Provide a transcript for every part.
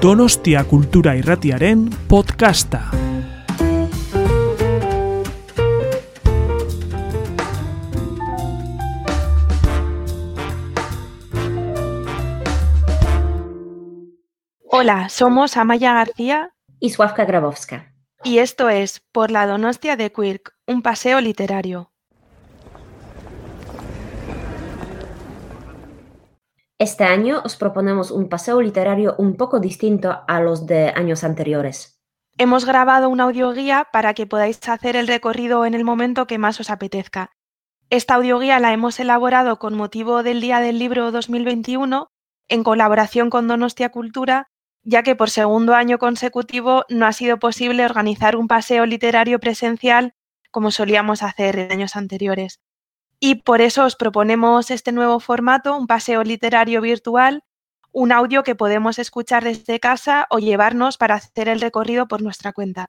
Donostia Kultura Irratiaren podcasta. Hola, somos Amaya García y Sławka Grabowska. y esto es Por la Donostia de Quirk, un paseo literario. Este año os proponemos un paseo literario un poco distinto a los de años anteriores. Hemos grabado una audioguía para que podáis hacer el recorrido en el momento que más os apetezca. Esta audioguía la hemos elaborado con motivo del Día del Libro 2021 en colaboración con Donostia Cultura, ya que por segundo año consecutivo no ha sido posible organizar un paseo literario presencial como solíamos hacer en años anteriores. Y por eso os proponemos este nuevo formato, un paseo literario virtual, un audio que podemos escuchar desde casa o llevarnos para hacer el recorrido por nuestra cuenta.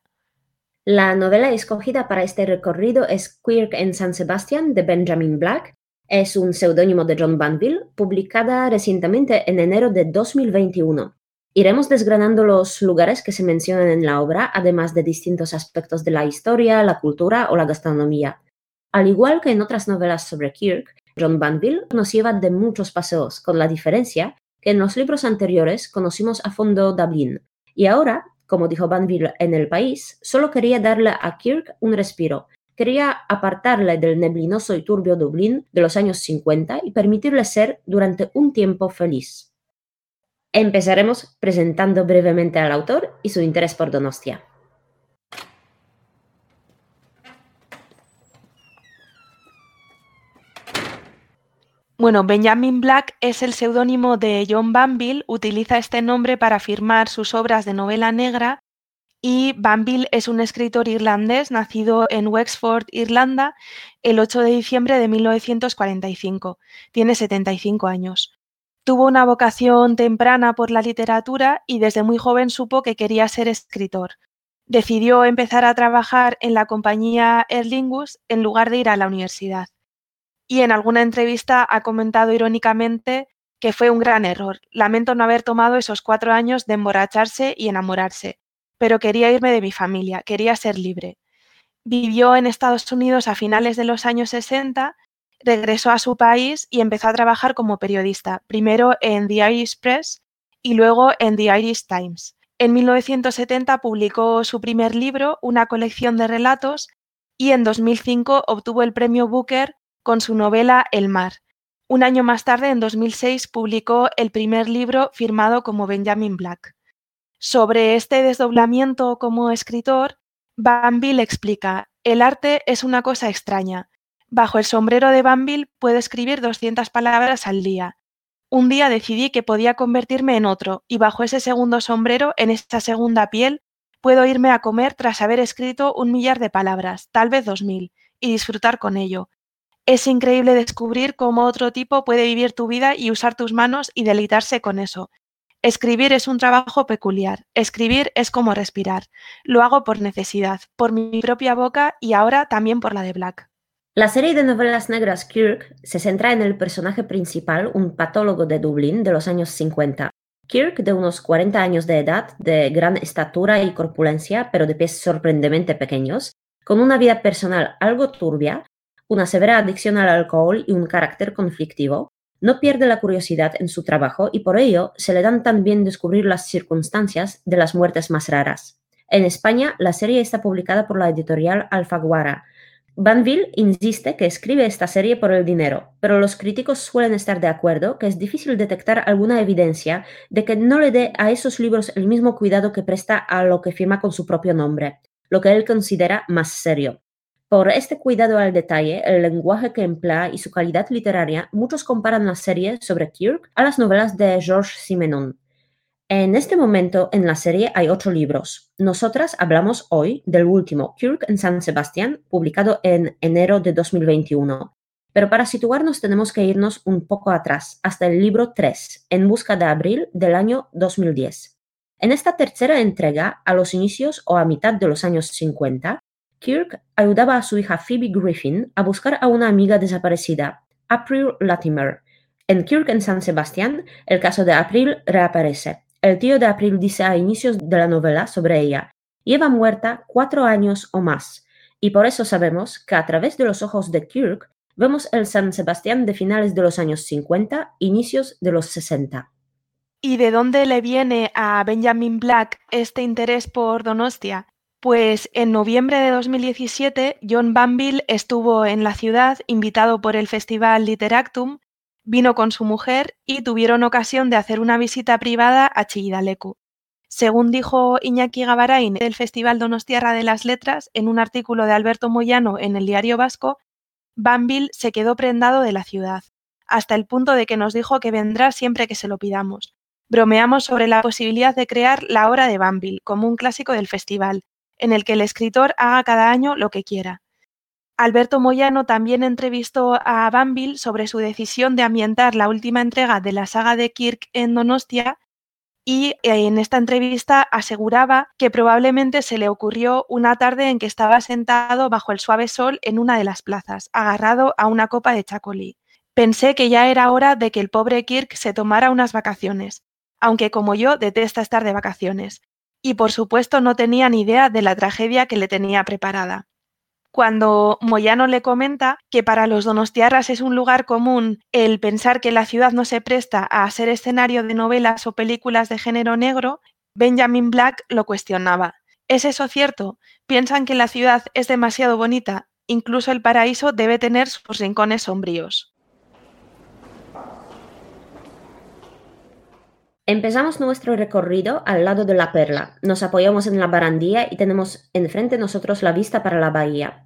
La novela escogida para este recorrido es Quirk en San Sebastián de Benjamin Black. Es un seudónimo de John Banville, publicada recientemente en enero de 2021. Iremos desgranando los lugares que se mencionan en la obra, además de distintos aspectos de la historia, la cultura o la gastronomía. Al igual que en otras novelas sobre Kirk, John Banville nos lleva de muchos paseos, con la diferencia que en los libros anteriores conocimos a fondo Dublín, y ahora, como dijo Banville en El País, solo quería darle a Kirk un respiro, quería apartarle del neblinoso y turbio Dublín de los años 50 y permitirle ser durante un tiempo feliz. Empezaremos presentando brevemente al autor y su interés por Donostia. Bueno, Benjamin Black es el seudónimo de John Banville, utiliza este nombre para firmar sus obras de novela negra y Banville es un escritor irlandés nacido en Wexford, Irlanda, el 8 de diciembre de 1945. Tiene 75 años. Tuvo una vocación temprana por la literatura y desde muy joven supo que quería ser escritor. Decidió empezar a trabajar en la compañía Erlingus en lugar de ir a la universidad y en alguna entrevista ha comentado irónicamente que fue un gran error. Lamento no haber tomado esos cuatro años de emborracharse y enamorarse, pero quería irme de mi familia, quería ser libre. Vivió en Estados Unidos a finales de los años 60, regresó a su país y empezó a trabajar como periodista, primero en The Irish Press y luego en The Irish Times. En 1970 publicó su primer libro, una colección de relatos, y en 2005 obtuvo el premio Booker con su novela El mar. Un año más tarde, en 2006, publicó el primer libro firmado como Benjamin Black. Sobre este desdoblamiento como escritor, Banville explica, el arte es una cosa extraña. Bajo el sombrero de Banville puedo escribir 200 palabras al día. Un día decidí que podía convertirme en otro, y bajo ese segundo sombrero, en esta segunda piel, puedo irme a comer tras haber escrito un millar de palabras, tal vez dos mil, y disfrutar con ello, es increíble descubrir cómo otro tipo puede vivir tu vida y usar tus manos y deleitarse con eso. Escribir es un trabajo peculiar. Escribir es como respirar. Lo hago por necesidad, por mi propia boca y ahora también por la de Black. La serie de novelas negras Kirk se centra en el personaje principal, un patólogo de Dublín de los años 50. Kirk, de unos 40 años de edad, de gran estatura y corpulencia, pero de pies sorprendentemente pequeños, con una vida personal algo turbia, una severa adicción al alcohol y un carácter conflictivo, no pierde la curiosidad en su trabajo y por ello se le dan también descubrir las circunstancias de las muertes más raras. En España, la serie está publicada por la editorial Alfaguara. Banville insiste que escribe esta serie por el dinero, pero los críticos suelen estar de acuerdo que es difícil detectar alguna evidencia de que no le dé a esos libros el mismo cuidado que presta a lo que firma con su propio nombre, lo que él considera más serio. Por este cuidado al detalle, el lenguaje que emplea y su calidad literaria, muchos comparan la serie sobre Kirk a las novelas de Georges Simenon. En este momento en la serie hay ocho libros. Nosotras hablamos hoy del último, Kirk en San Sebastián, publicado en enero de 2021. Pero para situarnos tenemos que irnos un poco atrás, hasta el libro 3, En busca de abril del año 2010. En esta tercera entrega, a los inicios o a mitad de los años 50, Kirk ayudaba a su hija Phoebe Griffin a buscar a una amiga desaparecida, April Latimer. En Kirk en San Sebastián, el caso de April reaparece. El tío de April dice a inicios de la novela sobre ella, lleva muerta cuatro años o más, y por eso sabemos que a través de los ojos de Kirk vemos el San Sebastián de finales de los años 50, inicios de los 60. ¿Y de dónde le viene a Benjamin Black este interés por Donostia? Pues en noviembre de 2017, John Banville estuvo en la ciudad invitado por el Festival Literactum, vino con su mujer y tuvieron ocasión de hacer una visita privada a Chillidalecu. Según dijo Iñaki Gabarain del Festival Donostiarra de las Letras en un artículo de Alberto Moyano en el Diario Vasco, Banville se quedó prendado de la ciudad, hasta el punto de que nos dijo que vendrá siempre que se lo pidamos. Bromeamos sobre la posibilidad de crear la obra de Banville como un clásico del festival, en el que el escritor haga cada año lo que quiera. Alberto Moyano también entrevistó a Banville sobre su decisión de ambientar la última entrega de la saga de Kirk en Donostia y eh, en esta entrevista aseguraba que probablemente se le ocurrió una tarde en que estaba sentado bajo el suave sol en una de las plazas, agarrado a una copa de chacolí. Pensé que ya era hora de que el pobre Kirk se tomara unas vacaciones, aunque como yo detesta estar de vacaciones y por supuesto no tenía ni idea de la tragedia que le tenía preparada. Cuando Moyano le comenta que para los donostiarras es un lugar común el pensar que la ciudad no se presta a ser escenario de novelas o películas de género negro, Benjamin Black lo cuestionaba. ¿Es eso cierto? ¿Piensan que la ciudad es demasiado bonita? Incluso el paraíso debe tener sus rincones sombríos. Empezamos nuestro recorrido al lado de la perla, nos apoyamos en la barandilla y tenemos enfrente nosotros la vista para la bahía.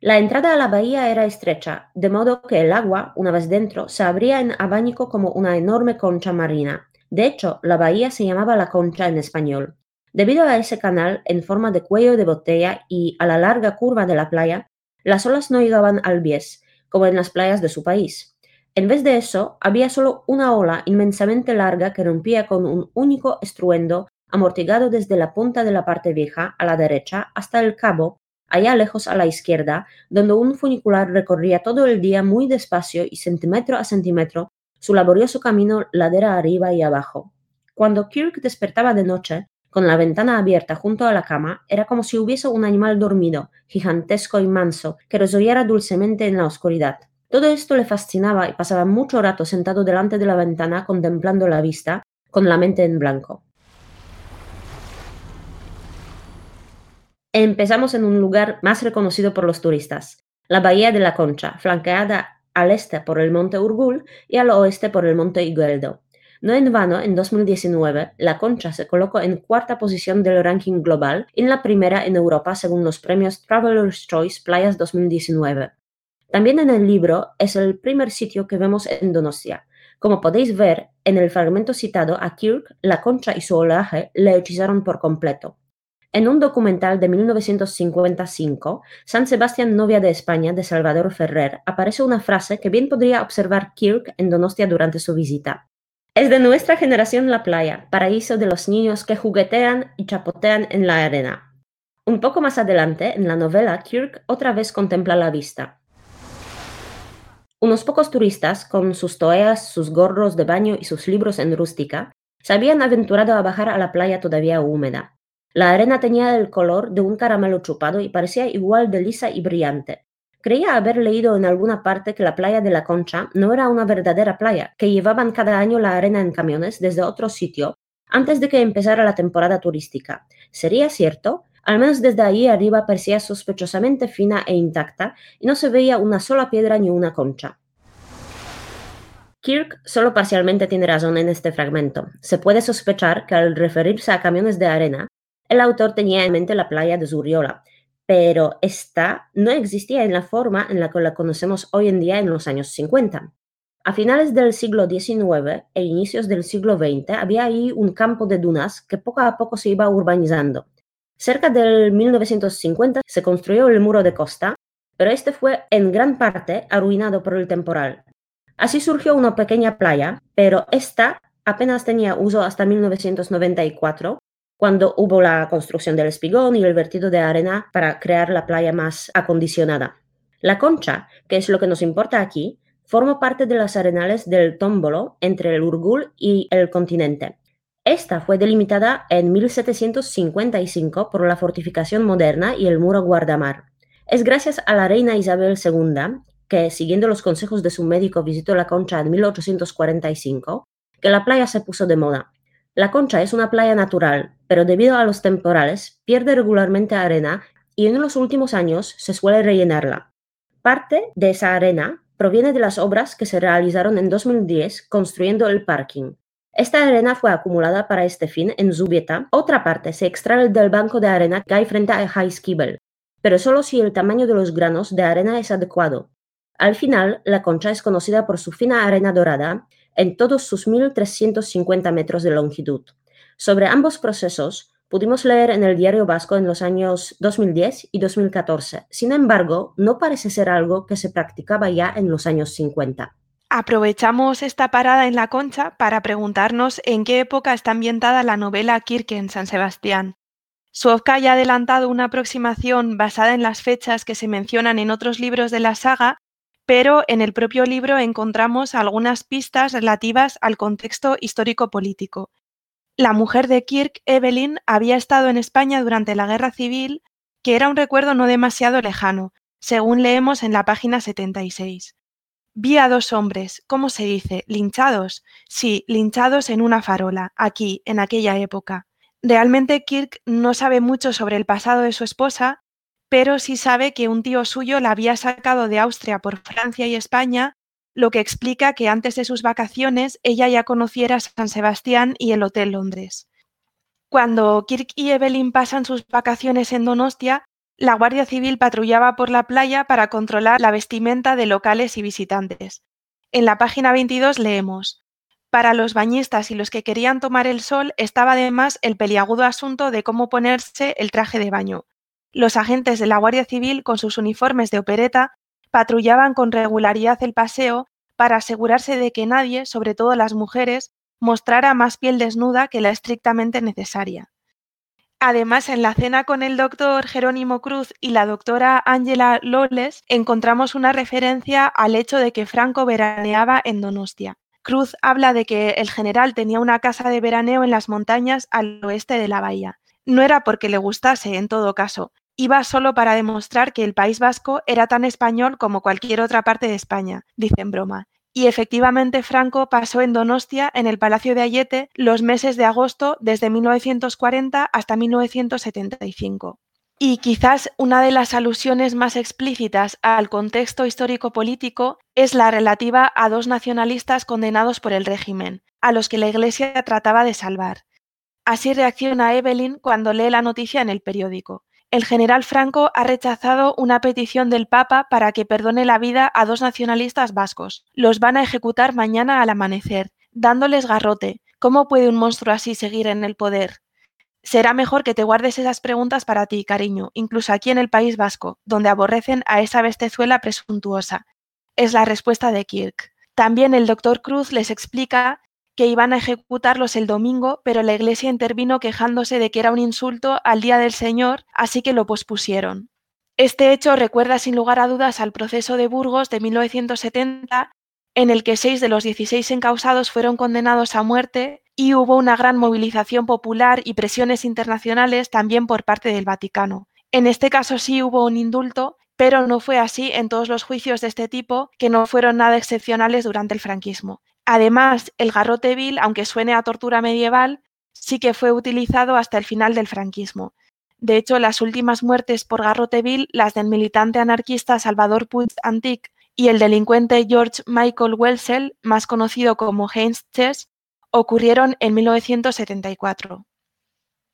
La entrada a la bahía era estrecha, de modo que el agua, una vez dentro, se abría en abanico como una enorme concha marina. De hecho, la bahía se llamaba la concha en español. Debido a ese canal en forma de cuello de botella y a la larga curva de la playa, las olas no llegaban al bies, como en las playas de su país. En vez de eso, había solo una ola inmensamente larga que rompía con un único estruendo amortiguado desde la punta de la parte vieja a la derecha hasta el cabo, allá lejos a la izquierda, donde un funicular recorría todo el día muy despacio y centímetro a centímetro su laborioso camino ladera arriba y abajo. Cuando Kirk despertaba de noche, con la ventana abierta junto a la cama, era como si hubiese un animal dormido, gigantesco y manso, que resollara dulcemente en la oscuridad. Todo esto le fascinaba y pasaba mucho rato sentado delante de la ventana contemplando la vista, con la mente en blanco. Empezamos en un lugar más reconocido por los turistas, la Bahía de la Concha, flanqueada al este por el monte Urgul y al oeste por el monte Igueldo. No en vano, en 2019, la concha se colocó en cuarta posición del ranking global y en la primera en Europa según los premios Traveler's Choice Playas 2019. También en el libro es el primer sitio que vemos en Donostia. Como podéis ver, en el fragmento citado a Kirk, la concha y su oleaje le hechizaron por completo. En un documental de 1955, San Sebastián, novia de España, de Salvador Ferrer, aparece una frase que bien podría observar Kirk en Donostia durante su visita. Es de nuestra generación la playa, paraíso de los niños que juguetean y chapotean en la arena. Un poco más adelante, en la novela, Kirk otra vez contempla la vista. Unos pocos turistas, con sus toeas, sus gorros de baño y sus libros en rústica, se habían aventurado a bajar a la playa todavía húmeda. La arena tenía el color de un caramelo chupado y parecía igual de lisa y brillante. Creía haber leído en alguna parte que la playa de la Concha no era una verdadera playa, que llevaban cada año la arena en camiones desde otro sitio antes de que empezara la temporada turística. ¿Sería cierto? Al menos desde allí arriba parecía sospechosamente fina e intacta y no se veía una sola piedra ni una concha. Kirk solo parcialmente tiene razón en este fragmento. Se puede sospechar que al referirse a camiones de arena, el autor tenía en mente la playa de Zuriola, pero esta no existía en la forma en la que la conocemos hoy en día en los años 50. A finales del siglo XIX e inicios del siglo XX había ahí un campo de dunas que poco a poco se iba urbanizando. Cerca del 1950 se construyó el muro de costa, pero este fue en gran parte arruinado por el temporal. Así surgió una pequeña playa, pero esta apenas tenía uso hasta 1994 cuando hubo la construcción del espigón y el vertido de arena para crear la playa más acondicionada. La concha, que es lo que nos importa aquí, forma parte de las arenales del Tómbolo entre el Urgul y el continente. Esta fue delimitada en 1755 por la fortificación moderna y el muro guardamar. Es gracias a la reina Isabel II, que siguiendo los consejos de su médico visitó la concha en 1845, que la playa se puso de moda. La concha es una playa natural, pero debido a los temporales pierde regularmente arena y en los últimos años se suele rellenarla. Parte de esa arena proviene de las obras que se realizaron en 2010 construyendo el parking. Esta arena fue acumulada para este fin en Zubieta. Otra parte se extrae del banco de arena que hay frente a Heiskibel, pero solo si el tamaño de los granos de arena es adecuado. Al final, la concha es conocida por su fina arena dorada en todos sus 1.350 metros de longitud. Sobre ambos procesos, pudimos leer en el diario vasco en los años 2010 y 2014. Sin embargo, no parece ser algo que se practicaba ya en los años 50. Aprovechamos esta parada en la concha para preguntarnos en qué época está ambientada la novela Kirke en San Sebastián. Suovka ya ha adelantado una aproximación basada en las fechas que se mencionan en otros libros de la saga, pero en el propio libro encontramos algunas pistas relativas al contexto histórico-político. La mujer de Kirk, Evelyn, había estado en España durante la Guerra Civil, que era un recuerdo no demasiado lejano, según leemos en la página 76. Vi a dos hombres, ¿cómo se dice? ¿Linchados? Sí, linchados en una farola, aquí, en aquella época. Realmente Kirk no sabe mucho sobre el pasado de su esposa, pero sí sabe que un tío suyo la había sacado de Austria por Francia y España lo que explica que antes de sus vacaciones ella ya conociera San Sebastián y el Hotel Londres. Cuando Kirk y Evelyn pasan sus vacaciones en Donostia, la Guardia Civil patrullaba por la playa para controlar la vestimenta de locales y visitantes. En la página 22 leemos, para los bañistas y los que querían tomar el sol estaba además el peliagudo asunto de cómo ponerse el traje de baño. Los agentes de la Guardia Civil, con sus uniformes de opereta, patrullaban con regularidad el paseo para asegurarse de que nadie, sobre todo las mujeres, mostrara más piel desnuda que la estrictamente necesaria. Además, en la cena con el doctor Jerónimo Cruz y la doctora Ángela Loles encontramos una referencia al hecho de que Franco veraneaba en Donostia. Cruz habla de que el general tenía una casa de veraneo en las montañas al oeste de la bahía. No era porque le gustase, en todo caso, iba solo para demostrar que el País Vasco era tan español como cualquier otra parte de España, dice en broma. Y efectivamente Franco pasó en Donostia, en el Palacio de Ayete, los meses de agosto desde 1940 hasta 1975. Y quizás una de las alusiones más explícitas al contexto histórico-político es la relativa a dos nacionalistas condenados por el régimen, a los que la Iglesia trataba de salvar. Así reacciona Evelyn cuando lee la noticia en el periódico el general Franco ha rechazado una petición del Papa para que perdone la vida a dos nacionalistas vascos. Los van a ejecutar mañana al amanecer, dándoles garrote. ¿Cómo puede un monstruo así seguir en el poder? Será mejor que te guardes esas preguntas para ti, cariño, incluso aquí en el País Vasco, donde aborrecen a esa bestezuela presuntuosa. Es la respuesta de Kirk. También el doctor Cruz les explica que iban a ejecutarlos el domingo, pero la iglesia intervino quejándose de que era un insulto al Día del Señor, así que lo pospusieron. Este hecho recuerda sin lugar a dudas al proceso de Burgos de 1970, en el que seis de los 16 encausados fueron condenados a muerte y hubo una gran movilización popular y presiones internacionales también por parte del Vaticano. En este caso sí hubo un indulto, pero no fue así en todos los juicios de este tipo, que no fueron nada excepcionales durante el franquismo. Además, el garrote vil, aunque suene a tortura medieval, sí que fue utilizado hasta el final del franquismo. De hecho, las últimas muertes por garrote vil, las del militante anarquista Salvador Puig Antic y el delincuente George Michael Welsel, más conocido como Heinz Chess, ocurrieron en 1974.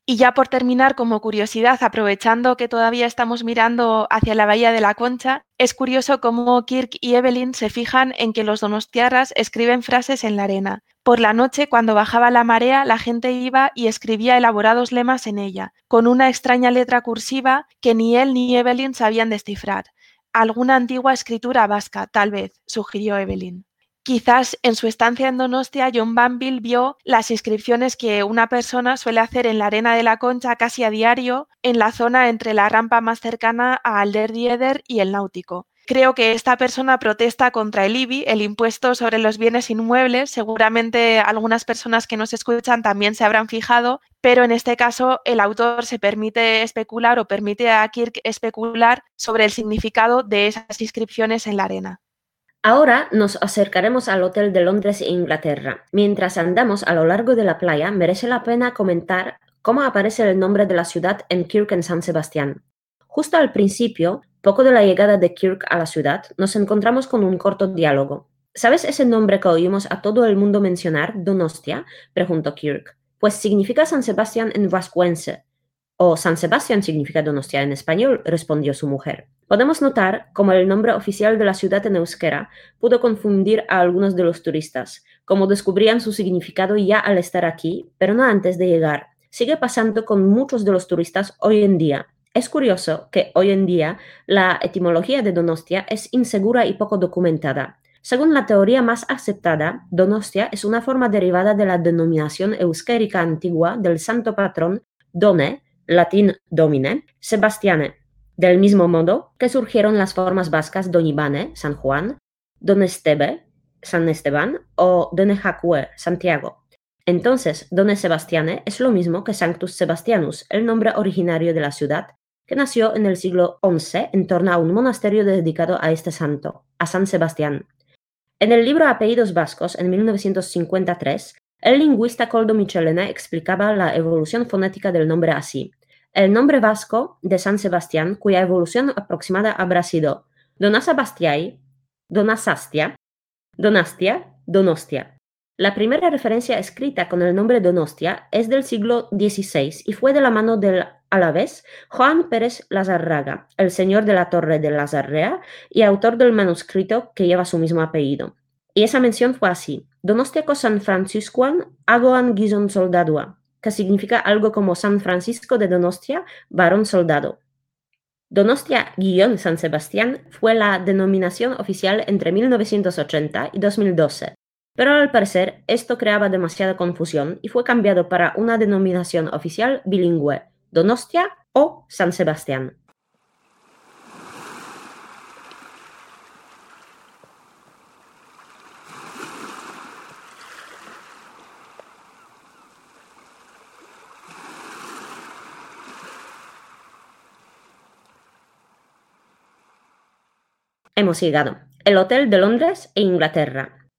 Y ya por terminar, como curiosidad, aprovechando que todavía estamos mirando hacia la Bahía de la Concha, es curioso cómo Kirk y Evelyn se fijan en que los donostiarras escriben frases en la arena. Por la noche, cuando bajaba la marea, la gente iba y escribía elaborados lemas en ella, con una extraña letra cursiva que ni él ni Evelyn sabían descifrar. Alguna antigua escritura vasca, tal vez, sugirió Evelyn. Quizás en su estancia en Donostia, John Banville vio las inscripciones que una persona suele hacer en la arena de la Concha casi a diario en la zona entre la rampa más cercana a Alderdieder y el Náutico. Creo que esta persona protesta contra el IBI, el impuesto sobre los bienes inmuebles. Seguramente algunas personas que nos escuchan también se habrán fijado, pero en este caso el autor se permite especular o permite a Kirk especular sobre el significado de esas inscripciones en la arena. Ahora nos acercaremos al Hotel de Londres, Inglaterra. Mientras andamos a lo largo de la playa, merece la pena comentar cómo aparece el nombre de la ciudad en Kirk en San Sebastián. Justo al principio, poco de la llegada de Kirk a la ciudad, nos encontramos con un corto diálogo. ¿Sabes ese nombre que oímos a todo el mundo mencionar, Donostia? preguntó Kirk. Pues significa San Sebastián en vascuense. O San Sebastián significa Donostia en español, respondió su mujer. Podemos notar cómo el nombre oficial de la ciudad en euskera pudo confundir a algunos de los turistas, como descubrían su significado ya al estar aquí, pero no antes de llegar. Sigue pasando con muchos de los turistas hoy en día. Es curioso que hoy en día la etimología de Donostia es insegura y poco documentada. Según la teoría más aceptada, Donostia es una forma derivada de la denominación euskérica antigua del santo patrón Done, latín domine, Sebastiane, del mismo modo que surgieron las formas vascas Donibane, San Juan, Donestebe, San Esteban o Donejacue, Santiago. Entonces, Done Sebastiane es lo mismo que Sanctus Sebastianus, el nombre originario de la ciudad, que nació en el siglo XI en torno a un monasterio dedicado a este santo, a San Sebastián. En el libro Apellidos Vascos, en 1953, el lingüista Coldo Michelena explicaba la evolución fonética del nombre así. El nombre vasco de San Sebastián, cuya evolución aproximada habrá sido Donasabastiai, Donasastia, Donastia, Donostia. La primera referencia escrita con el nombre Donostia es del siglo XVI y fue de la mano del alavés Juan Pérez Lazarraga, el señor de la Torre de Lazarrea y autor del manuscrito que lleva su mismo apellido. Y esa mención fue así. Donostiako San Franciscoan agoan gizon soldadua, que significa algo como San Francisco de Donostia, varón soldado. Donostia-San Sebastián fue la denominación oficial entre 1980 y 2012, pero al parecer esto creaba demasiada confusión y fue cambiado para una denominación oficial bilingüe, Donostia o San Sebastián. Hemos llegado. El Hotel de Londres e Inglaterra.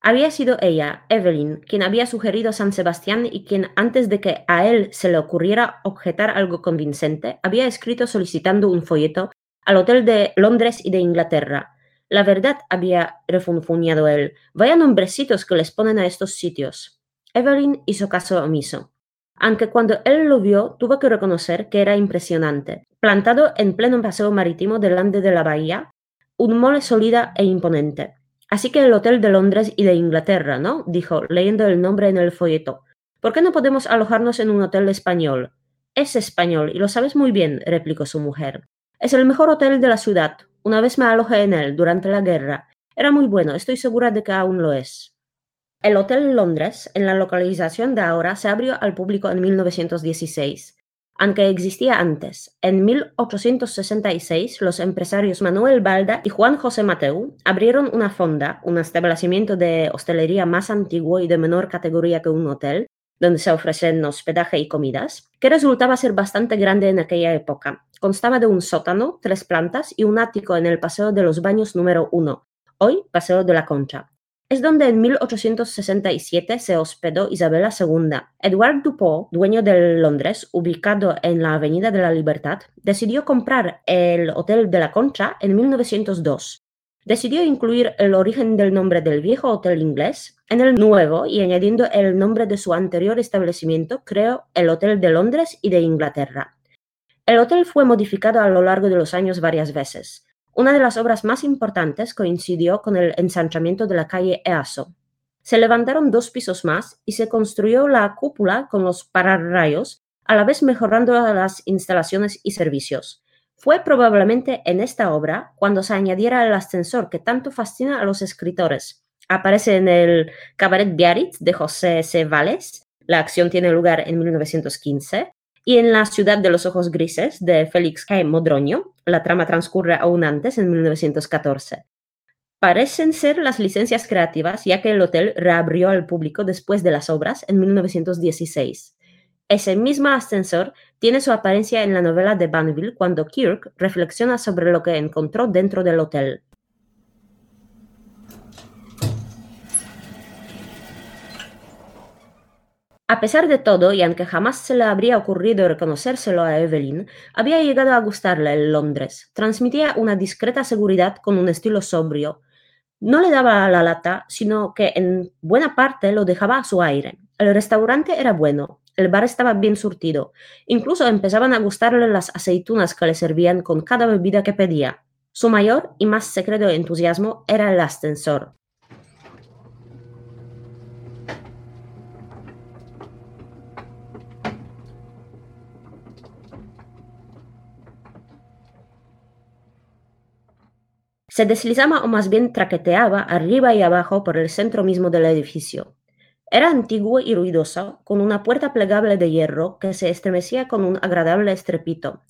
Había sido ella, Evelyn, quien había sugerido San Sebastián y quien, antes de que a él se le ocurriera objetar algo convincente, había escrito solicitando un folleto al Hotel de Londres y de Inglaterra. La verdad, había refunfuñado él. Vaya nombrecitos que les ponen a estos sitios. Evelyn hizo caso omiso. Aunque cuando él lo vio, tuvo que reconocer que era impresionante. Plantado en pleno paseo marítimo delante de la bahía, un mole sólida e imponente. Así que el Hotel de Londres y de Inglaterra, ¿no? dijo, leyendo el nombre en el folleto. ¿Por qué no podemos alojarnos en un hotel español? Es español, y lo sabes muy bien, replicó su mujer. Es el mejor hotel de la ciudad. Una vez me alojé en él durante la guerra. Era muy bueno, estoy segura de que aún lo es. El Hotel Londres, en la localización de ahora, se abrió al público en 1916 aunque existía antes. En 1866, los empresarios Manuel Balda y Juan José Mateu abrieron una fonda, un establecimiento de hostelería más antiguo y de menor categoría que un hotel, donde se ofrecen hospedaje y comidas, que resultaba ser bastante grande en aquella época. Constaba de un sótano, tres plantas y un ático en el Paseo de los Baños número uno, hoy Paseo de la Concha. Es donde en 1867 se hospedó Isabela II. Edward Dupont, dueño de Londres, ubicado en la Avenida de la Libertad, decidió comprar el Hotel de la Concha en 1902. Decidió incluir el origen del nombre del viejo hotel inglés en el nuevo y añadiendo el nombre de su anterior establecimiento, creó el Hotel de Londres y de Inglaterra. El hotel fue modificado a lo largo de los años varias veces. Una de las obras más importantes coincidió con el ensanchamiento de la calle Easo. Se levantaron dos pisos más y se construyó la cúpula con los pararrayos, a la vez mejorando las instalaciones y servicios. Fue probablemente en esta obra cuando se añadiera el ascensor que tanto fascina a los escritores, Aparece en el Cabaret Biarritz de José C. Valles. La acción tiene lugar en 1915. Y en La ciudad de los ojos grises de Félix K. Modroño, la trama transcurre aún antes, en 1914. Parecen ser las licencias creativas, ya que el hotel reabrió al público después de las obras en 1916. Ese mismo ascensor tiene su apariencia en la novela de Banville cuando Kirk reflexiona sobre lo que encontró dentro del hotel. A pesar de todo, y aunque jamás se le habría ocurrido reconocérselo a Evelyn, había llegado a gustarle el Londres. Transmitía una discreta seguridad con un estilo sobrio. No le daba la lata, sino que en buena parte lo dejaba a su aire. El restaurante era bueno, el bar estaba bien surtido. Incluso empezaban a gustarle las aceitunas que le servían con cada bebida que pedía. Su mayor y más secreto entusiasmo era el ascensor. Se deslizaba o más bien traqueteaba arriba y abajo por el centro mismo del edificio. Era antiguo y ruidoso, con una puerta plegable de hierro que se estremecía con un agradable estrepito.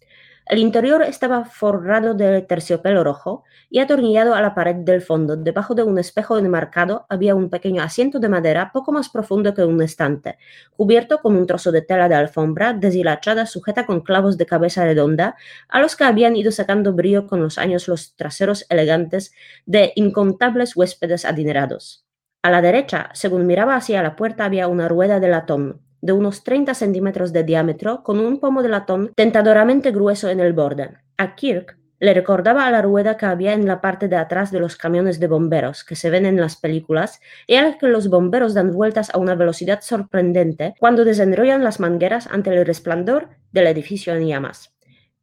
El interior estaba forrado de terciopelo rojo y atornillado a la pared del fondo. Debajo de un espejo enmarcado había un pequeño asiento de madera poco más profundo que un estante, cubierto con un trozo de tela de alfombra deshilachada sujeta con clavos de cabeza redonda, a los que habían ido sacando brillo con los años los traseros elegantes de incontables huéspedes adinerados. A la derecha, según miraba hacia la puerta, había una rueda de latón, de unos 30 centímetros de diámetro, con un pomo de latón tentadoramente grueso en el borde. A Kirk le recordaba a la rueda que había en la parte de atrás de los camiones de bomberos que se ven en las películas y a la que los bomberos dan vueltas a una velocidad sorprendente cuando desenrollan las mangueras ante el resplandor del edificio en llamas.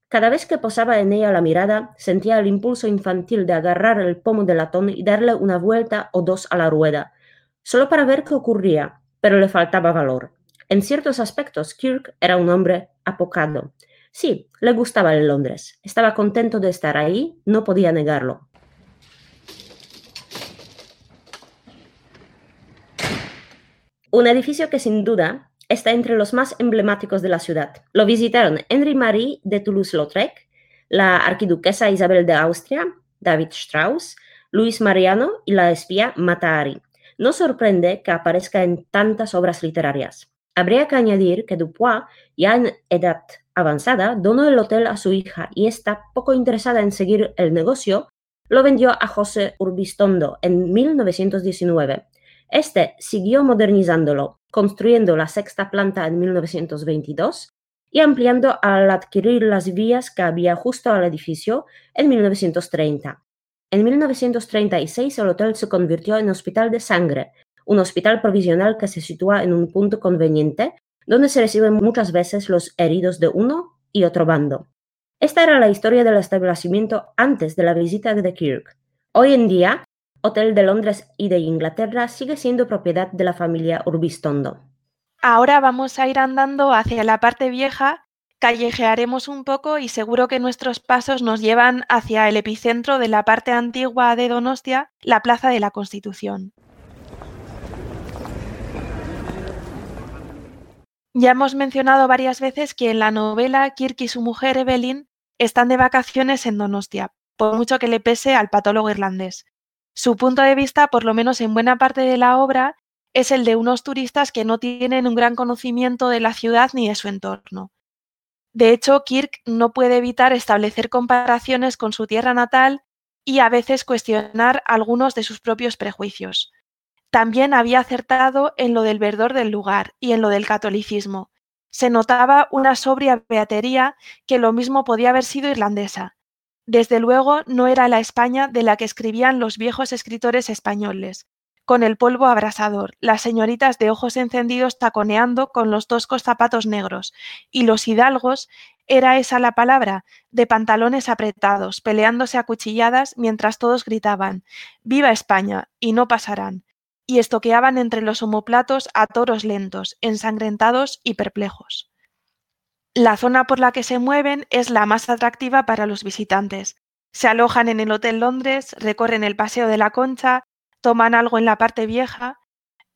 Cada vez que posaba en ella la mirada, sentía el impulso infantil de agarrar el pomo de latón y darle una vuelta o dos a la rueda, solo para ver qué ocurría, pero le faltaba valor. En ciertos aspectos, Kirk era un hombre apocado. Sí, le gustaba el Londres. Estaba contento de estar ahí, no podía negarlo. Un edificio que sin duda está entre los más emblemáticos de la ciudad. Lo visitaron Henry Marie de Toulouse-Lautrec, la arquiduquesa Isabel de Austria, David Strauss, Luis Mariano y la espía Matahari. No sorprende que aparezca en tantas obras literarias. Habría que añadir que Dupois, ya en edad avanzada, donó el hotel a su hija y esta, poco interesada en seguir el negocio, lo vendió a José Urbistondo en 1919. Este siguió modernizándolo, construyendo la sexta planta en 1922 y ampliando al adquirir las vías que había justo al edificio en 1930. En 1936 el hotel se convirtió en hospital de sangre, un hospital provisional que se sitúa en un punto conveniente donde se reciben muchas veces los heridos de uno y otro bando. Esta era la historia del establecimiento antes de la visita de Kirk. Hoy en día, Hotel de Londres y de Inglaterra sigue siendo propiedad de la familia Urbistondo. Ahora vamos a ir andando hacia la parte vieja, callejearemos un poco y seguro que nuestros pasos nos llevan hacia el epicentro de la parte antigua de Donostia, la Plaza de la Constitución. Ya hemos mencionado varias veces que en la novela Kirk y su mujer Evelyn están de vacaciones en Donostia, por mucho que le pese al patólogo irlandés. Su punto de vista, por lo menos en buena parte de la obra, es el de unos turistas que no tienen un gran conocimiento de la ciudad ni de su entorno. De hecho, Kirk no puede evitar establecer comparaciones con su tierra natal y a veces cuestionar algunos de sus propios prejuicios. También había acertado en lo del verdor del lugar y en lo del catolicismo. Se notaba una sobria beatería que lo mismo podía haber sido irlandesa, desde luego no era la España de la que escribían los viejos escritores españoles, con el polvo abrasador, las señoritas de ojos encendidos taconeando con los toscos zapatos negros, y los hidalgos, era esa la palabra, de pantalones apretados, peleándose a cuchilladas mientras todos gritaban Viva España, y no pasarán, y estoqueaban entre los homoplatos a toros lentos, ensangrentados y perplejos. La zona por la que se mueven es la más atractiva para los visitantes. Se alojan en el Hotel Londres, recorren el Paseo de la Concha, toman algo en la parte vieja.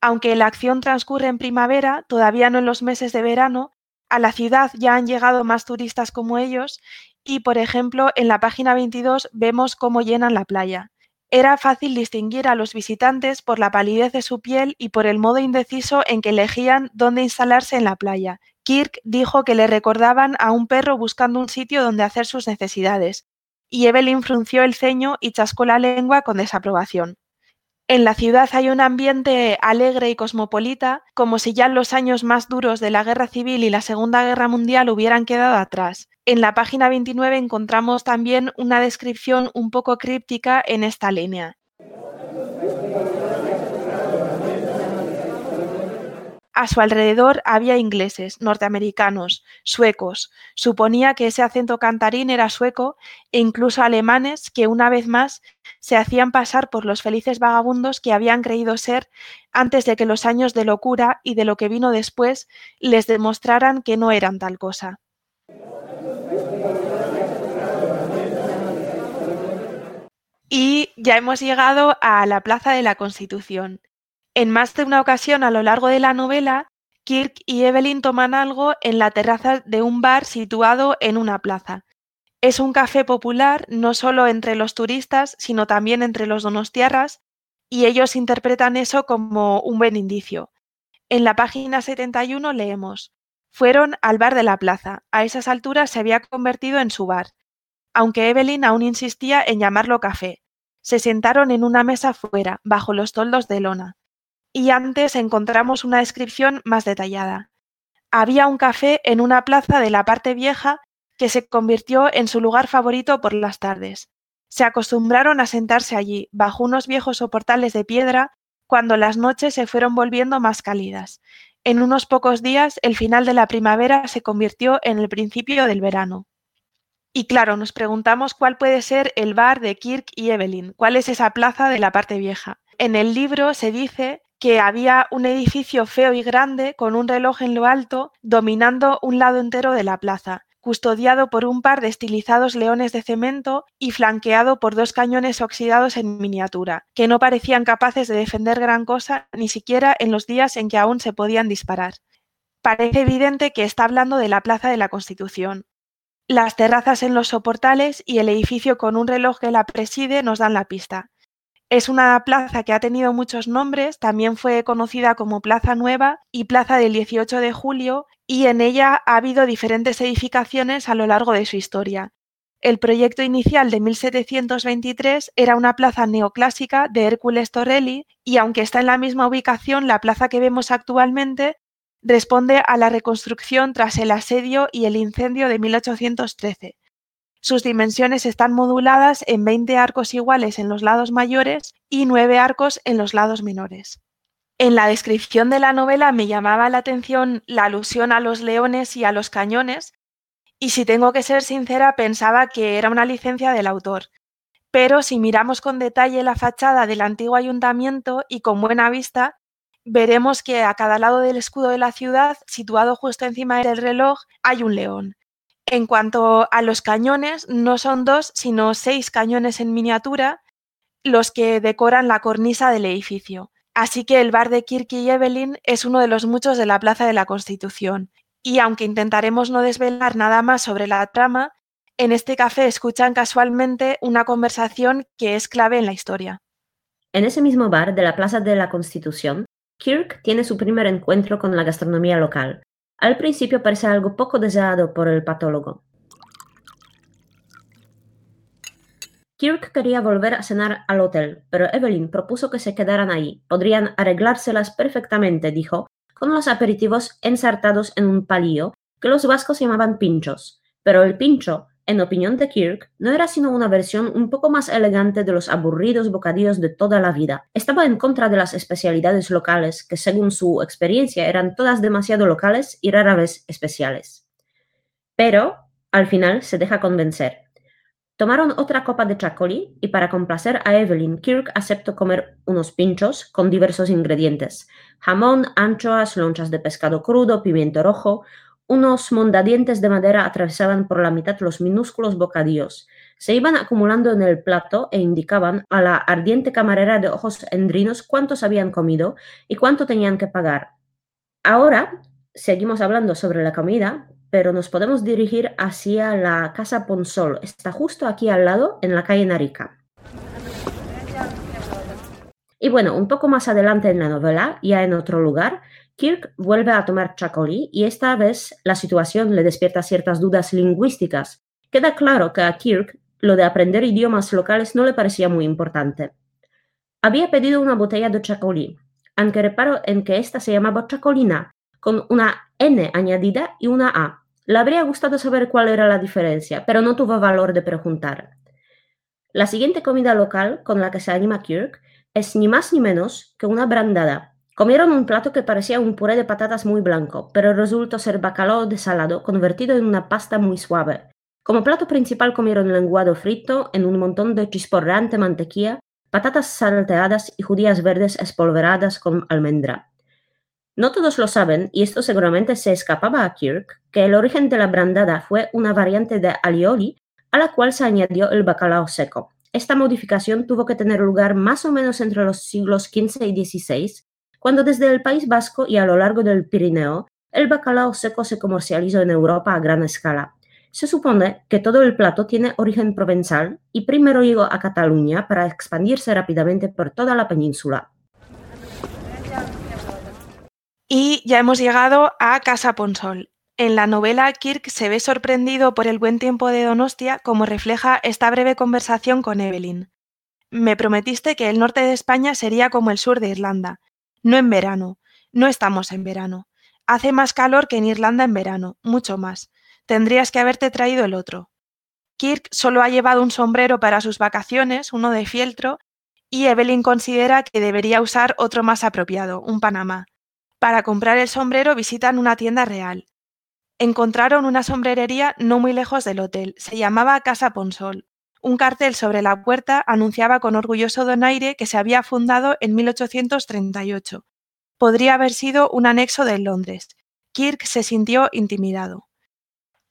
Aunque la acción transcurre en primavera, todavía no en los meses de verano, a la ciudad ya han llegado más turistas como ellos y, por ejemplo, en la página 22 vemos cómo llenan la playa. Era fácil distinguir a los visitantes por la palidez de su piel y por el modo indeciso en que elegían dónde instalarse en la playa. Kirk dijo que le recordaban a un perro buscando un sitio donde hacer sus necesidades, y Evelyn frunció el ceño y chascó la lengua con desaprobación. En la ciudad hay un ambiente alegre y cosmopolita, como si ya los años más duros de la Guerra Civil y la Segunda Guerra Mundial hubieran quedado atrás. En la página 29 encontramos también una descripción un poco críptica en esta línea. A su alrededor había ingleses, norteamericanos, suecos. Suponía que ese acento cantarín era sueco e incluso alemanes que una vez más se hacían pasar por los felices vagabundos que habían creído ser antes de que los años de locura y de lo que vino después les demostraran que no eran tal cosa. Y ya hemos llegado a la Plaza de la Constitución. En más de una ocasión a lo largo de la novela, Kirk y Evelyn toman algo en la terraza de un bar situado en una plaza. Es un café popular no solo entre los turistas, sino también entre los donostiarras, y ellos interpretan eso como un buen indicio. En la página 71 leemos, fueron al bar de la plaza, a esas alturas se había convertido en su bar, aunque Evelyn aún insistía en llamarlo café. Se sentaron en una mesa fuera, bajo los toldos de lona y antes encontramos una descripción más detallada. Había un café en una plaza de la parte vieja que se convirtió en su lugar favorito por las tardes. Se acostumbraron a sentarse allí, bajo unos viejos soportales de piedra, cuando las noches se fueron volviendo más cálidas. En unos pocos días, el final de la primavera se convirtió en el principio del verano. Y claro, nos preguntamos cuál puede ser el bar de Kirk y Evelyn, cuál es esa plaza de la parte vieja. En el libro se dice que había un edificio feo y grande con un reloj en lo alto dominando un lado entero de la plaza, custodiado por un par de estilizados leones de cemento y flanqueado por dos cañones oxidados en miniatura, que no parecían capaces de defender gran cosa ni siquiera en los días en que aún se podían disparar. Parece evidente que está hablando de la Plaza de la Constitución. Las terrazas en los soportales y el edificio con un reloj que la preside nos dan la pista. Es una plaza que ha tenido muchos nombres, también fue conocida como Plaza Nueva y Plaza del 18 de Julio, y en ella ha habido diferentes edificaciones a lo largo de su historia. El proyecto inicial de 1723 era una plaza neoclásica de Hércules Torrelli y aunque está en la misma ubicación, la plaza que vemos actualmente responde a la reconstrucción tras el asedio y el incendio de 1813. Sus dimensiones están moduladas en 20 arcos iguales en los lados mayores y 9 arcos en los lados menores. En la descripción de la novela me llamaba la atención la alusión a los leones y a los cañones, y si tengo que ser sincera pensaba que era una licencia del autor. Pero si miramos con detalle la fachada del antiguo ayuntamiento y con buena vista, veremos que a cada lado del escudo de la ciudad, situado justo encima del reloj, hay un león. En cuanto a los cañones, no son dos, sino seis cañones en miniatura los que decoran la cornisa del edificio. Así que el bar de Kirk y Evelyn es uno de los muchos de la Plaza de la Constitución. Y aunque intentaremos no desvelar nada más sobre la trama, en este café escuchan casualmente una conversación que es clave en la historia. En ese mismo bar de la Plaza de la Constitución, Kirk tiene su primer encuentro con la gastronomía local, al principio parece algo poco deseado por el patólogo. Kirk quería volver a cenar al hotel, pero Evelyn propuso que se quedaran ahí. Podrían arreglárselas perfectamente, dijo, con los aperitivos ensartados en un palillo que los vascos llamaban pinchos. Pero el pincho en opinión de Kirk, no era sino una versión un poco más elegante de los aburridos bocadillos de toda la vida. Estaba en contra de las especialidades locales, que según su experiencia eran todas demasiado locales y rara vez especiales. Pero, al final, se deja convencer. Tomaron otra copa de chacolí y para complacer a Evelyn, Kirk aceptó comer unos pinchos con diversos ingredientes. Jamón, anchoas, lonchas de pescado crudo, pimiento rojo, unos mondadientes de madera atravesaban por la mitad los minúsculos bocadillos. se iban acumulando en el plato e indicaban a la ardiente camarera de ojos endrinos cuántos habían comido y cuánto tenían que pagar. Ahora seguimos hablando sobre la comida, pero nos podemos dirigir hacia la Casa Ponsol. Está justo aquí al lado, en la calle Narica. Y bueno, un poco más adelante en la novela, ya en otro lugar, Kirk vuelve a tomar chacolí y esta vez la situación le despierta ciertas dudas lingüísticas. Queda claro que a Kirk lo de aprender idiomas locales no le parecía muy importante. Había pedido una botella de chacolí, aunque reparo en que esta se llamaba chacolina, con una N añadida y una A. Le habría gustado saber cuál era la diferencia, pero no tuvo valor de preguntar. La siguiente comida local con la que se anima Kirk es ni más ni menos que una brandada. Comieron un plato que parecía un puré de patatas muy blanco, pero resultó ser bacalao desalado convertido en una pasta muy suave. Como plato principal comieron lenguado frito en un montón de chisporreante mantequilla, patatas salteadas y judías verdes espolveradas con almendra. No todos lo saben, y esto seguramente se escapaba a Kirk, que el origen de la brandada fue una variante de alioli a la cual se añadió el bacalao seco. Esta modificación tuvo que tener lugar más o menos entre los siglos XV y XVI, cuando desde el País Vasco y a lo largo del Pirineo, el bacalao seco se comercializó en Europa a gran escala. Se supone que todo el plato tiene origen provenzal y primero llegó a Cataluña para expandirse rápidamente por toda la península. Y ya hemos llegado a Casa Ponsol. En la novela, Kirk se ve sorprendido por el buen tiempo de Donostia, como refleja esta breve conversación con Evelyn. Me prometiste que el norte de España sería como el sur de Irlanda. No en verano. No estamos en verano. Hace más calor que en Irlanda en verano, mucho más. Tendrías que haberte traído el otro. Kirk solo ha llevado un sombrero para sus vacaciones, uno de fieltro, y Evelyn considera que debería usar otro más apropiado, un Panamá. Para comprar el sombrero visitan una tienda real. Encontraron una sombrerería no muy lejos del hotel, se llamaba Casa Ponsol. Un cartel sobre la puerta anunciaba con orgulloso donaire que se había fundado en 1838. Podría haber sido un anexo de Londres. Kirk se sintió intimidado.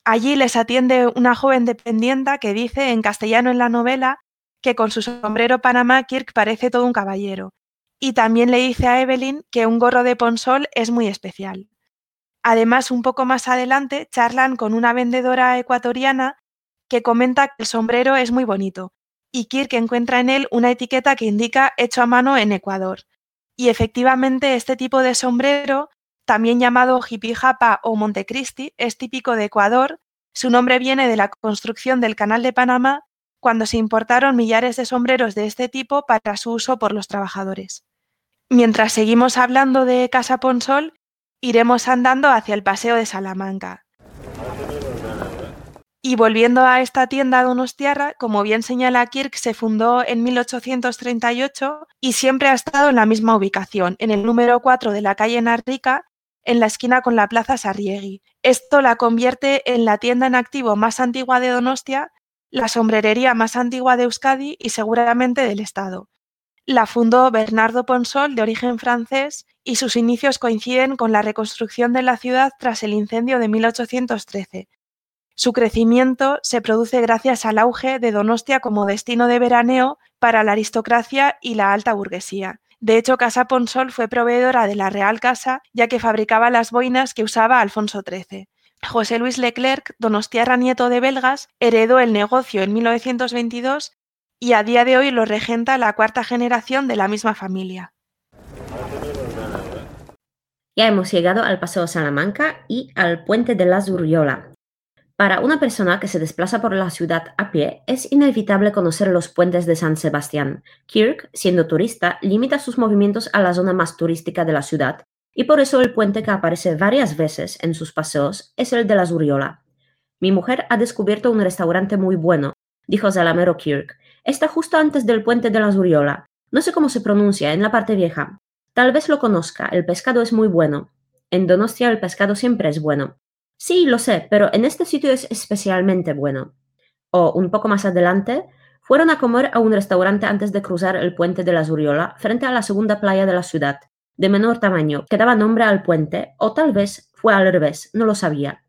Allí les atiende una joven dependienta que dice en castellano en la novela que con su sombrero Panamá Kirk parece todo un caballero. Y también le dice a Evelyn que un gorro de Ponsol es muy especial. Además, un poco más adelante charlan con una vendedora ecuatoriana que comenta que el sombrero es muy bonito y Kirk encuentra en él una etiqueta que indica hecho a mano en Ecuador. Y efectivamente este tipo de sombrero también llamado jipijapa o Montecristi, es típico de Ecuador. Su nombre viene de la construcción del Canal de Panamá cuando se importaron millares de sombreros de este tipo para su uso por los trabajadores. Mientras seguimos hablando de Casa Ponsol, iremos andando hacia el Paseo de Salamanca. Y volviendo a esta tienda donostiarra, como bien señala Kirk, se fundó en 1838 y siempre ha estado en la misma ubicación, en el número 4 de la calle Narrica, en la esquina con la Plaza Sarriegui. Esto la convierte en la tienda en activo más antigua de Donostia, la sombrerería más antigua de Euskadi y seguramente del Estado. La fundó Bernardo Ponsol, de origen francés, y sus inicios coinciden con la reconstrucción de la ciudad tras el incendio de 1813. Su crecimiento se produce gracias al auge de Donostia como destino de veraneo para la aristocracia y la alta burguesía. De hecho, Casa Ponsol fue proveedora de la Real Casa, ya que fabricaba las boinas que usaba Alfonso XIII. José Luis Leclerc, donostiarra nieto de belgas, heredó el negocio en 1922 y a día de hoy lo regenta la cuarta generación de la misma familia. Ya hemos llegado al Paseo Salamanca y al Puente de la Zurriola, para una persona que se desplaza por la ciudad a pie, es inevitable conocer los puentes de San Sebastián. Kirk, siendo turista, limita sus movimientos a la zona más turística de la ciudad, y por eso el puente que aparece varias veces en sus paseos es el de la Zuriola. Mi mujer ha descubierto un restaurante muy bueno, dijo Zalamero Kirk. Está justo antes del puente de la Zuriola. No sé cómo se pronuncia, en la parte vieja. Tal vez lo conozca, el pescado es muy bueno. En Donostia el pescado siempre es bueno. Sí, lo sé, pero en este sitio es especialmente bueno. O un poco más adelante, fueron a comer a un restaurante antes de cruzar el puente de la Zuriola frente a la segunda playa de la ciudad, de menor tamaño, que daba nombre al puente, o tal vez fue al revés, no lo sabía.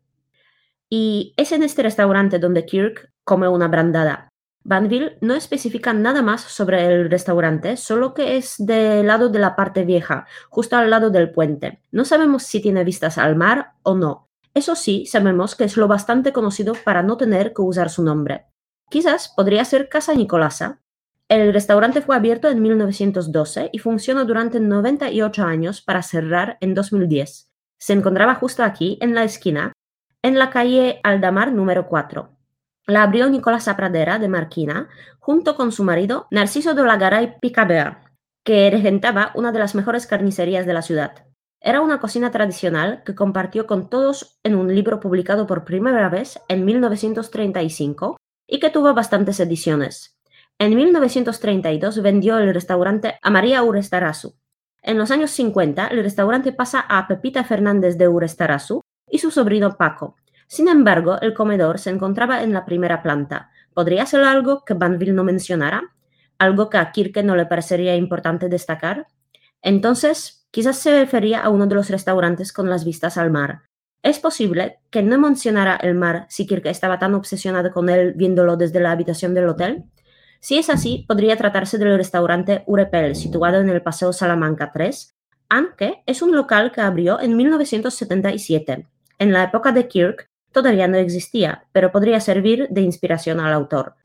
Y es en este restaurante donde Kirk come una brandada. Banville no especifica nada más sobre el restaurante, solo que es del lado de la parte vieja, justo al lado del puente. No sabemos si tiene vistas al mar o no. Eso sí, sabemos que es lo bastante conocido para no tener que usar su nombre. Quizás podría ser Casa Nicolasa. El restaurante fue abierto en 1912 y funcionó durante 98 años para cerrar en 2010. Se encontraba justo aquí, en la esquina, en la calle Aldamar número 4. La abrió Nicolasa Pradera de Marquina junto con su marido Narciso de la Garay Picabea, que regentaba una de las mejores carnicerías de la ciudad. Era una cocina tradicional que compartió con todos en un libro publicado por primera vez en 1935 y que tuvo bastantes ediciones. En 1932 vendió el restaurante a María Urestarazu. En los años 50 el restaurante pasa a Pepita Fernández de Urestarazu y su sobrino Paco, sin embargo, el comedor se encontraba en la primera planta. ¿Podría ser algo que Banville no mencionara? ¿Algo que a Kirke no le parecería importante destacar? Entonces, quizás se refería a uno de los restaurantes con las vistas al mar. Es posible que no mencionara el mar si Kirke estaba tan obsesionado con él viéndolo desde la habitación del hotel. Si es así, podría tratarse del restaurante Urepel, situado en el Paseo Salamanca 3, aunque es un local que abrió en 1977. En la época de Kirk, todavía no existía, pero podría servir de inspiración al autor.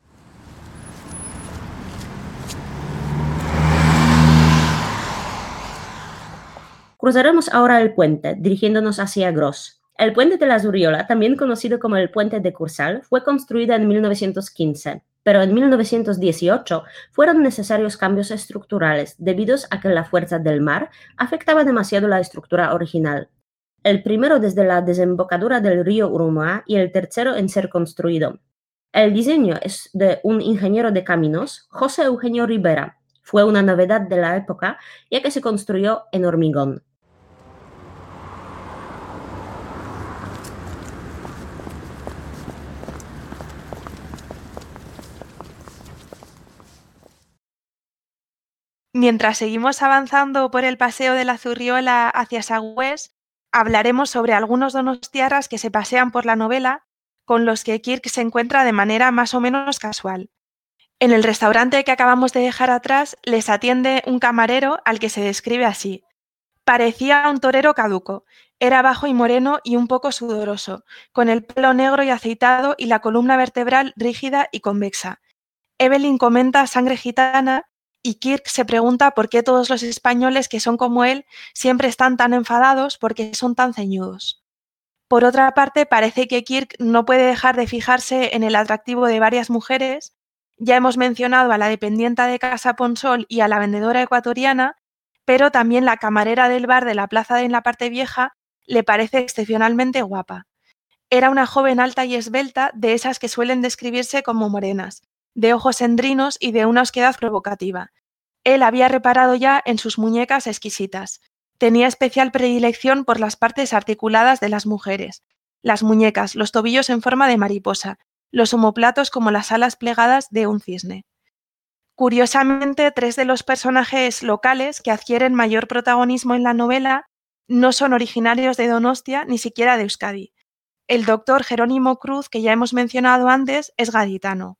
Cruzaremos ahora el puente, dirigiéndonos hacia Gros. El puente de la Zuriola, también conocido como el puente de Cursal, fue construido en 1915, pero en 1918 fueron necesarios cambios estructurales debido a que la fuerza del mar afectaba demasiado la estructura original el primero desde la desembocadura del río Uruguay y el tercero en ser construido. El diseño es de un ingeniero de caminos, José Eugenio Rivera. Fue una novedad de la época ya que se construyó en hormigón. Mientras seguimos avanzando por el paseo de la Zurriola hacia Sagüés, hablaremos sobre algunos donostiarras que se pasean por la novela con los que Kirk se encuentra de manera más o menos casual. En el restaurante que acabamos de dejar atrás les atiende un camarero al que se describe así. Parecía un torero caduco, era bajo y moreno y un poco sudoroso, con el pelo negro y aceitado y la columna vertebral rígida y convexa. Evelyn comenta sangre gitana y Kirk se pregunta por qué todos los españoles que son como él siempre están tan enfadados porque son tan ceñudos. Por otra parte, parece que Kirk no puede dejar de fijarse en el atractivo de varias mujeres. Ya hemos mencionado a la dependienta de Casa Ponsol y a la vendedora ecuatoriana, pero también la camarera del bar de la plaza de en la parte vieja le parece excepcionalmente guapa. Era una joven alta y esbelta, de esas que suelen describirse como morenas, de ojos endrinos y de una osquedad provocativa. Él había reparado ya en sus muñecas exquisitas. Tenía especial predilección por las partes articuladas de las mujeres, las muñecas, los tobillos en forma de mariposa, los omoplatos como las alas plegadas de un cisne. Curiosamente, tres de los personajes locales que adquieren mayor protagonismo en la novela no son originarios de Donostia ni siquiera de Euskadi. El doctor Jerónimo Cruz, que ya hemos mencionado antes, es gaditano.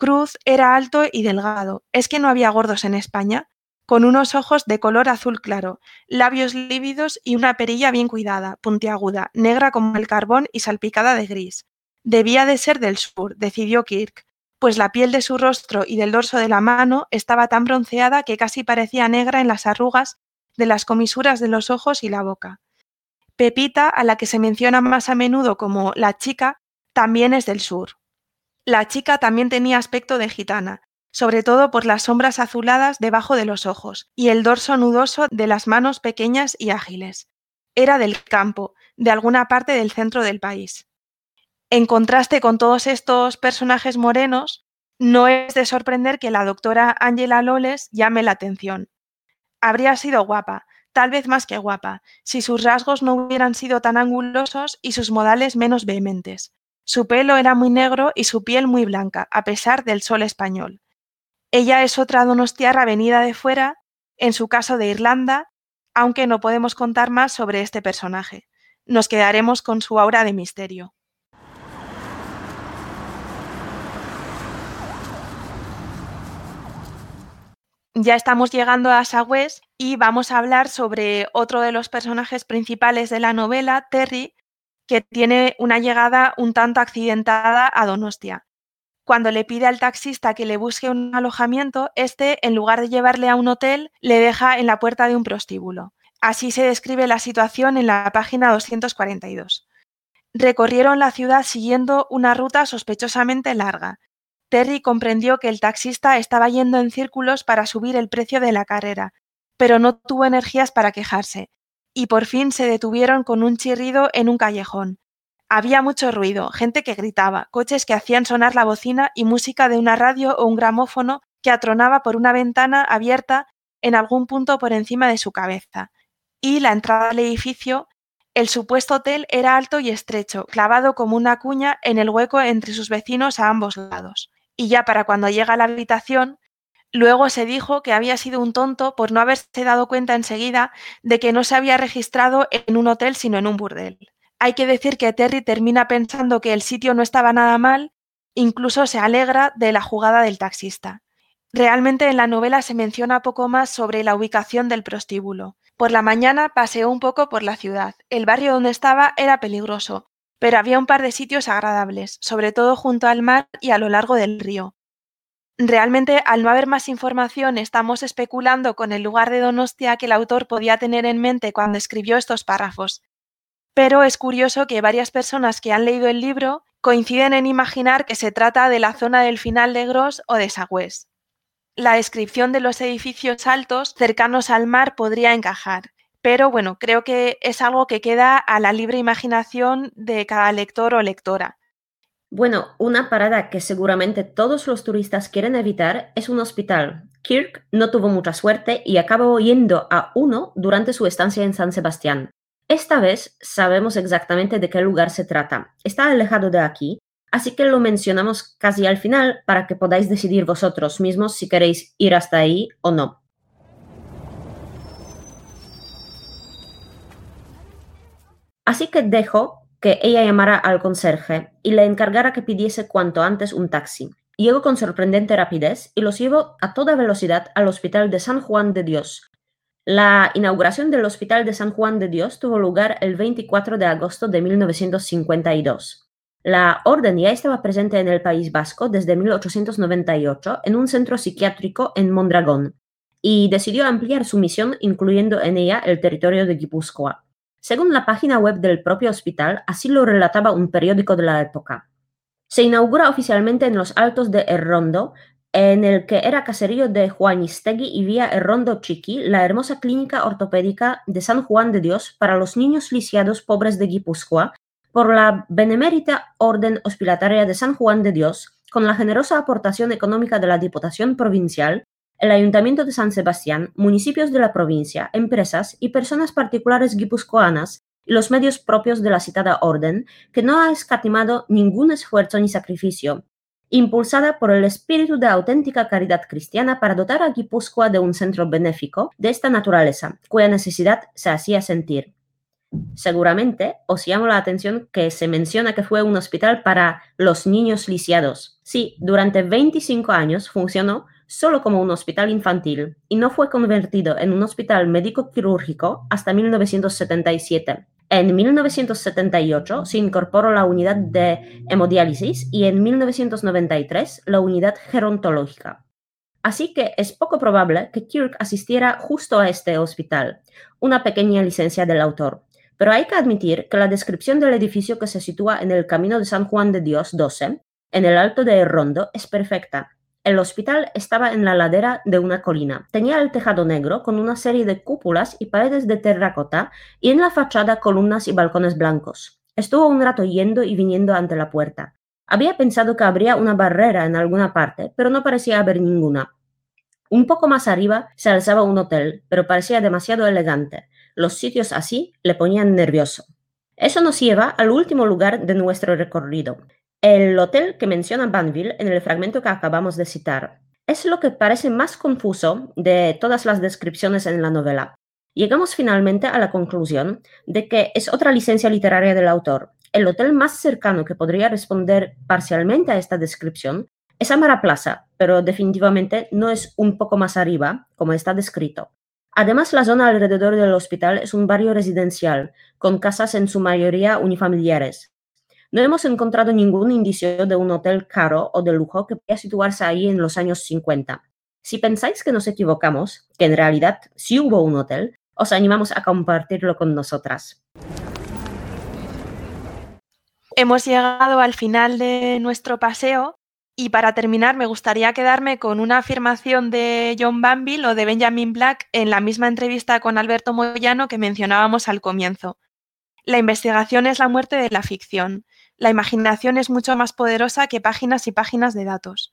Cruz era alto y delgado. ¿Es que no había gordos en España? Con unos ojos de color azul claro, labios lívidos y una perilla bien cuidada, puntiaguda, negra como el carbón y salpicada de gris. Debía de ser del sur, decidió Kirk, pues la piel de su rostro y del dorso de la mano estaba tan bronceada que casi parecía negra en las arrugas de las comisuras de los ojos y la boca. Pepita, a la que se menciona más a menudo como la chica, también es del sur. La chica también tenía aspecto de gitana, sobre todo por las sombras azuladas debajo de los ojos y el dorso nudoso de las manos pequeñas y ágiles. Era del campo, de alguna parte del centro del país. En contraste con todos estos personajes morenos, no es de sorprender que la doctora Angela Loles llame la atención. Habría sido guapa, tal vez más que guapa, si sus rasgos no hubieran sido tan angulosos y sus modales menos vehementes. Su pelo era muy negro y su piel muy blanca, a pesar del sol español. Ella es otra donostiarra venida de fuera, en su caso de Irlanda, aunque no podemos contar más sobre este personaje. Nos quedaremos con su aura de misterio. ya estamos llegando a Sagüez y vamos a hablar sobre otro de los personajes principales de la novela, Terry, que tiene una llegada un tanto accidentada a Donostia. Cuando le pide al taxista que le busque un alojamiento, este, en lugar de llevarle a un hotel, le deja en la puerta de un prostíbulo. Así se describe la situación en la página 242. Recorrieron la ciudad siguiendo una ruta sospechosamente larga. Terry comprendió que el taxista estaba yendo en círculos para subir el precio de la carrera, pero no tuvo energías para quejarse, y por fin se detuvieron con un chirrido en un callejón. Había mucho ruido, gente que gritaba, coches que hacían sonar la bocina y música de una radio o un gramófono que atronaba por una ventana abierta en algún punto por encima de su cabeza. Y la entrada al edificio, el supuesto hotel era alto y estrecho, clavado como una cuña en el hueco entre sus vecinos a ambos lados. Y ya para cuando llega a la habitación, luego se dijo que había sido un tonto por no haberse dado cuenta enseguida de que no se había registrado en un hotel sino en un burdel. Hay que decir que Terry termina pensando que el sitio no estaba nada mal, incluso se alegra de la jugada del taxista. Realmente en la novela se menciona poco más sobre la ubicación del prostíbulo. Por la mañana paseó un poco por la ciudad. El barrio donde estaba era peligroso, pero había un par de sitios agradables, sobre todo junto al mar y a lo largo del río. Realmente, al no haber más información, estamos especulando con el lugar de Donostia que el autor podía tener en mente cuando escribió estos párrafos. Pero es curioso que varias personas que han leído el libro coinciden en imaginar que se trata de la zona del final de Gros o de Sagües. La descripción de los edificios altos cercanos al mar podría encajar, pero bueno, creo que es algo que queda a la libre imaginación de cada lector o lectora. Bueno, una parada que seguramente todos los turistas quieren evitar es un hospital. Kirk no tuvo mucha suerte y acabó yendo a uno durante su estancia en San Sebastián. Esta vez sabemos exactamente de qué lugar se trata. Está alejado de aquí, así que lo mencionamos casi al final para que podáis decidir vosotros mismos si queréis ir hasta ahí o no. Así que dejo que ella llamara al conserje y le encargara que pidiese cuanto antes un taxi. Llego con sorprendente rapidez y los llevo a toda velocidad al Hospital de San Juan de Dios, la inauguración del Hospital de San Juan de Dios tuvo lugar el 24 de agosto de 1952. La orden ya estaba presente en el País Vasco desde 1898 en un centro psiquiátrico en Mondragón y decidió ampliar su misión incluyendo en ella el territorio de Guipúzcoa. Según la página web del propio hospital, así lo relataba un periódico de la época. Se inaugura oficialmente en los altos de Errondo en el que era caserío de Juanistegui y vía Errondo Chiqui, la hermosa clínica ortopédica de San Juan de Dios para los niños lisiados pobres de Guipúzcoa, por la benemérita Orden Hospitalaria de San Juan de Dios, con la generosa aportación económica de la Diputación Provincial, el Ayuntamiento de San Sebastián, municipios de la provincia, empresas y personas particulares guipuzcoanas y los medios propios de la citada orden, que no ha escatimado ningún esfuerzo ni sacrificio impulsada por el espíritu de auténtica caridad cristiana para dotar a Guipúzcoa de un centro benéfico de esta naturaleza, cuya necesidad se hacía sentir. Seguramente os llamo la atención que se menciona que fue un hospital para los niños lisiados. Sí, durante 25 años funcionó solo como un hospital infantil y no fue convertido en un hospital médico quirúrgico hasta 1977. En 1978 se incorporó la unidad de hemodiálisis y en 1993 la unidad gerontológica. Así que es poco probable que Kirk asistiera justo a este hospital, una pequeña licencia del autor. Pero hay que admitir que la descripción del edificio que se sitúa en el camino de San Juan de Dios 12, en el alto de Rondo, es perfecta el hospital estaba en la ladera de una colina. Tenía el tejado negro con una serie de cúpulas y paredes de terracota y en la fachada columnas y balcones blancos. Estuvo un rato yendo y viniendo ante la puerta. Había pensado que habría una barrera en alguna parte, pero no parecía haber ninguna. Un poco más arriba se alzaba un hotel, pero parecía demasiado elegante. Los sitios así le ponían nervioso. Eso nos lleva al último lugar de nuestro recorrido, el hotel que menciona Banville en el fragmento que acabamos de citar es lo que parece más confuso de todas las descripciones en la novela. Llegamos finalmente a la conclusión de que es otra licencia literaria del autor. El hotel más cercano que podría responder parcialmente a esta descripción Es Amara Plaza, pero definitivamente no es un poco más arriba, como está descrito. Además, la zona alrededor del hospital es un barrio residencial, con casas en su mayoría unifamiliares. No hemos encontrado ningún indicio de un hotel caro o de lujo que pueda situarse ahí en los años 50. Si pensáis que nos equivocamos, que en realidad sí hubo un hotel, os animamos a compartirlo con nosotras. Hemos llegado al final de nuestro paseo y para terminar me gustaría quedarme con una afirmación de John Banville o de Benjamin Black en la misma entrevista con Alberto Moyano que mencionábamos al comienzo. La investigación es la muerte de la ficción. La imaginación es mucho más poderosa que páginas y páginas de datos.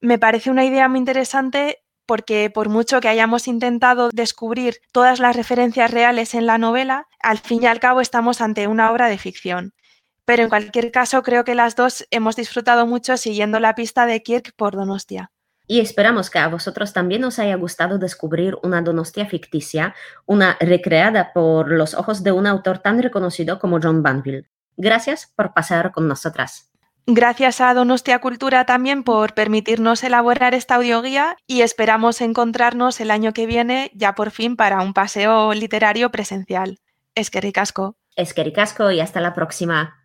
Me parece una idea muy interesante porque por mucho que hayamos intentado descubrir todas las referencias reales en la novela, al fin y al cabo estamos ante una obra de ficción. Pero en cualquier caso, creo que las dos hemos disfrutado mucho siguiendo la pista de Kirk por Donostia. Y esperamos que a vosotros también os haya gustado descubrir una Donostia ficticia, una recreada por los ojos de un autor tan reconocido como John Banville. Gracias por pasar con nosotras. Gracias a Donostia Cultura también por permitirnos elaborar esta audioguía y esperamos encontrarnos el año que viene ya por fin para un paseo literario presencial. Es que ricasco. Es que ricasco y hasta la próxima.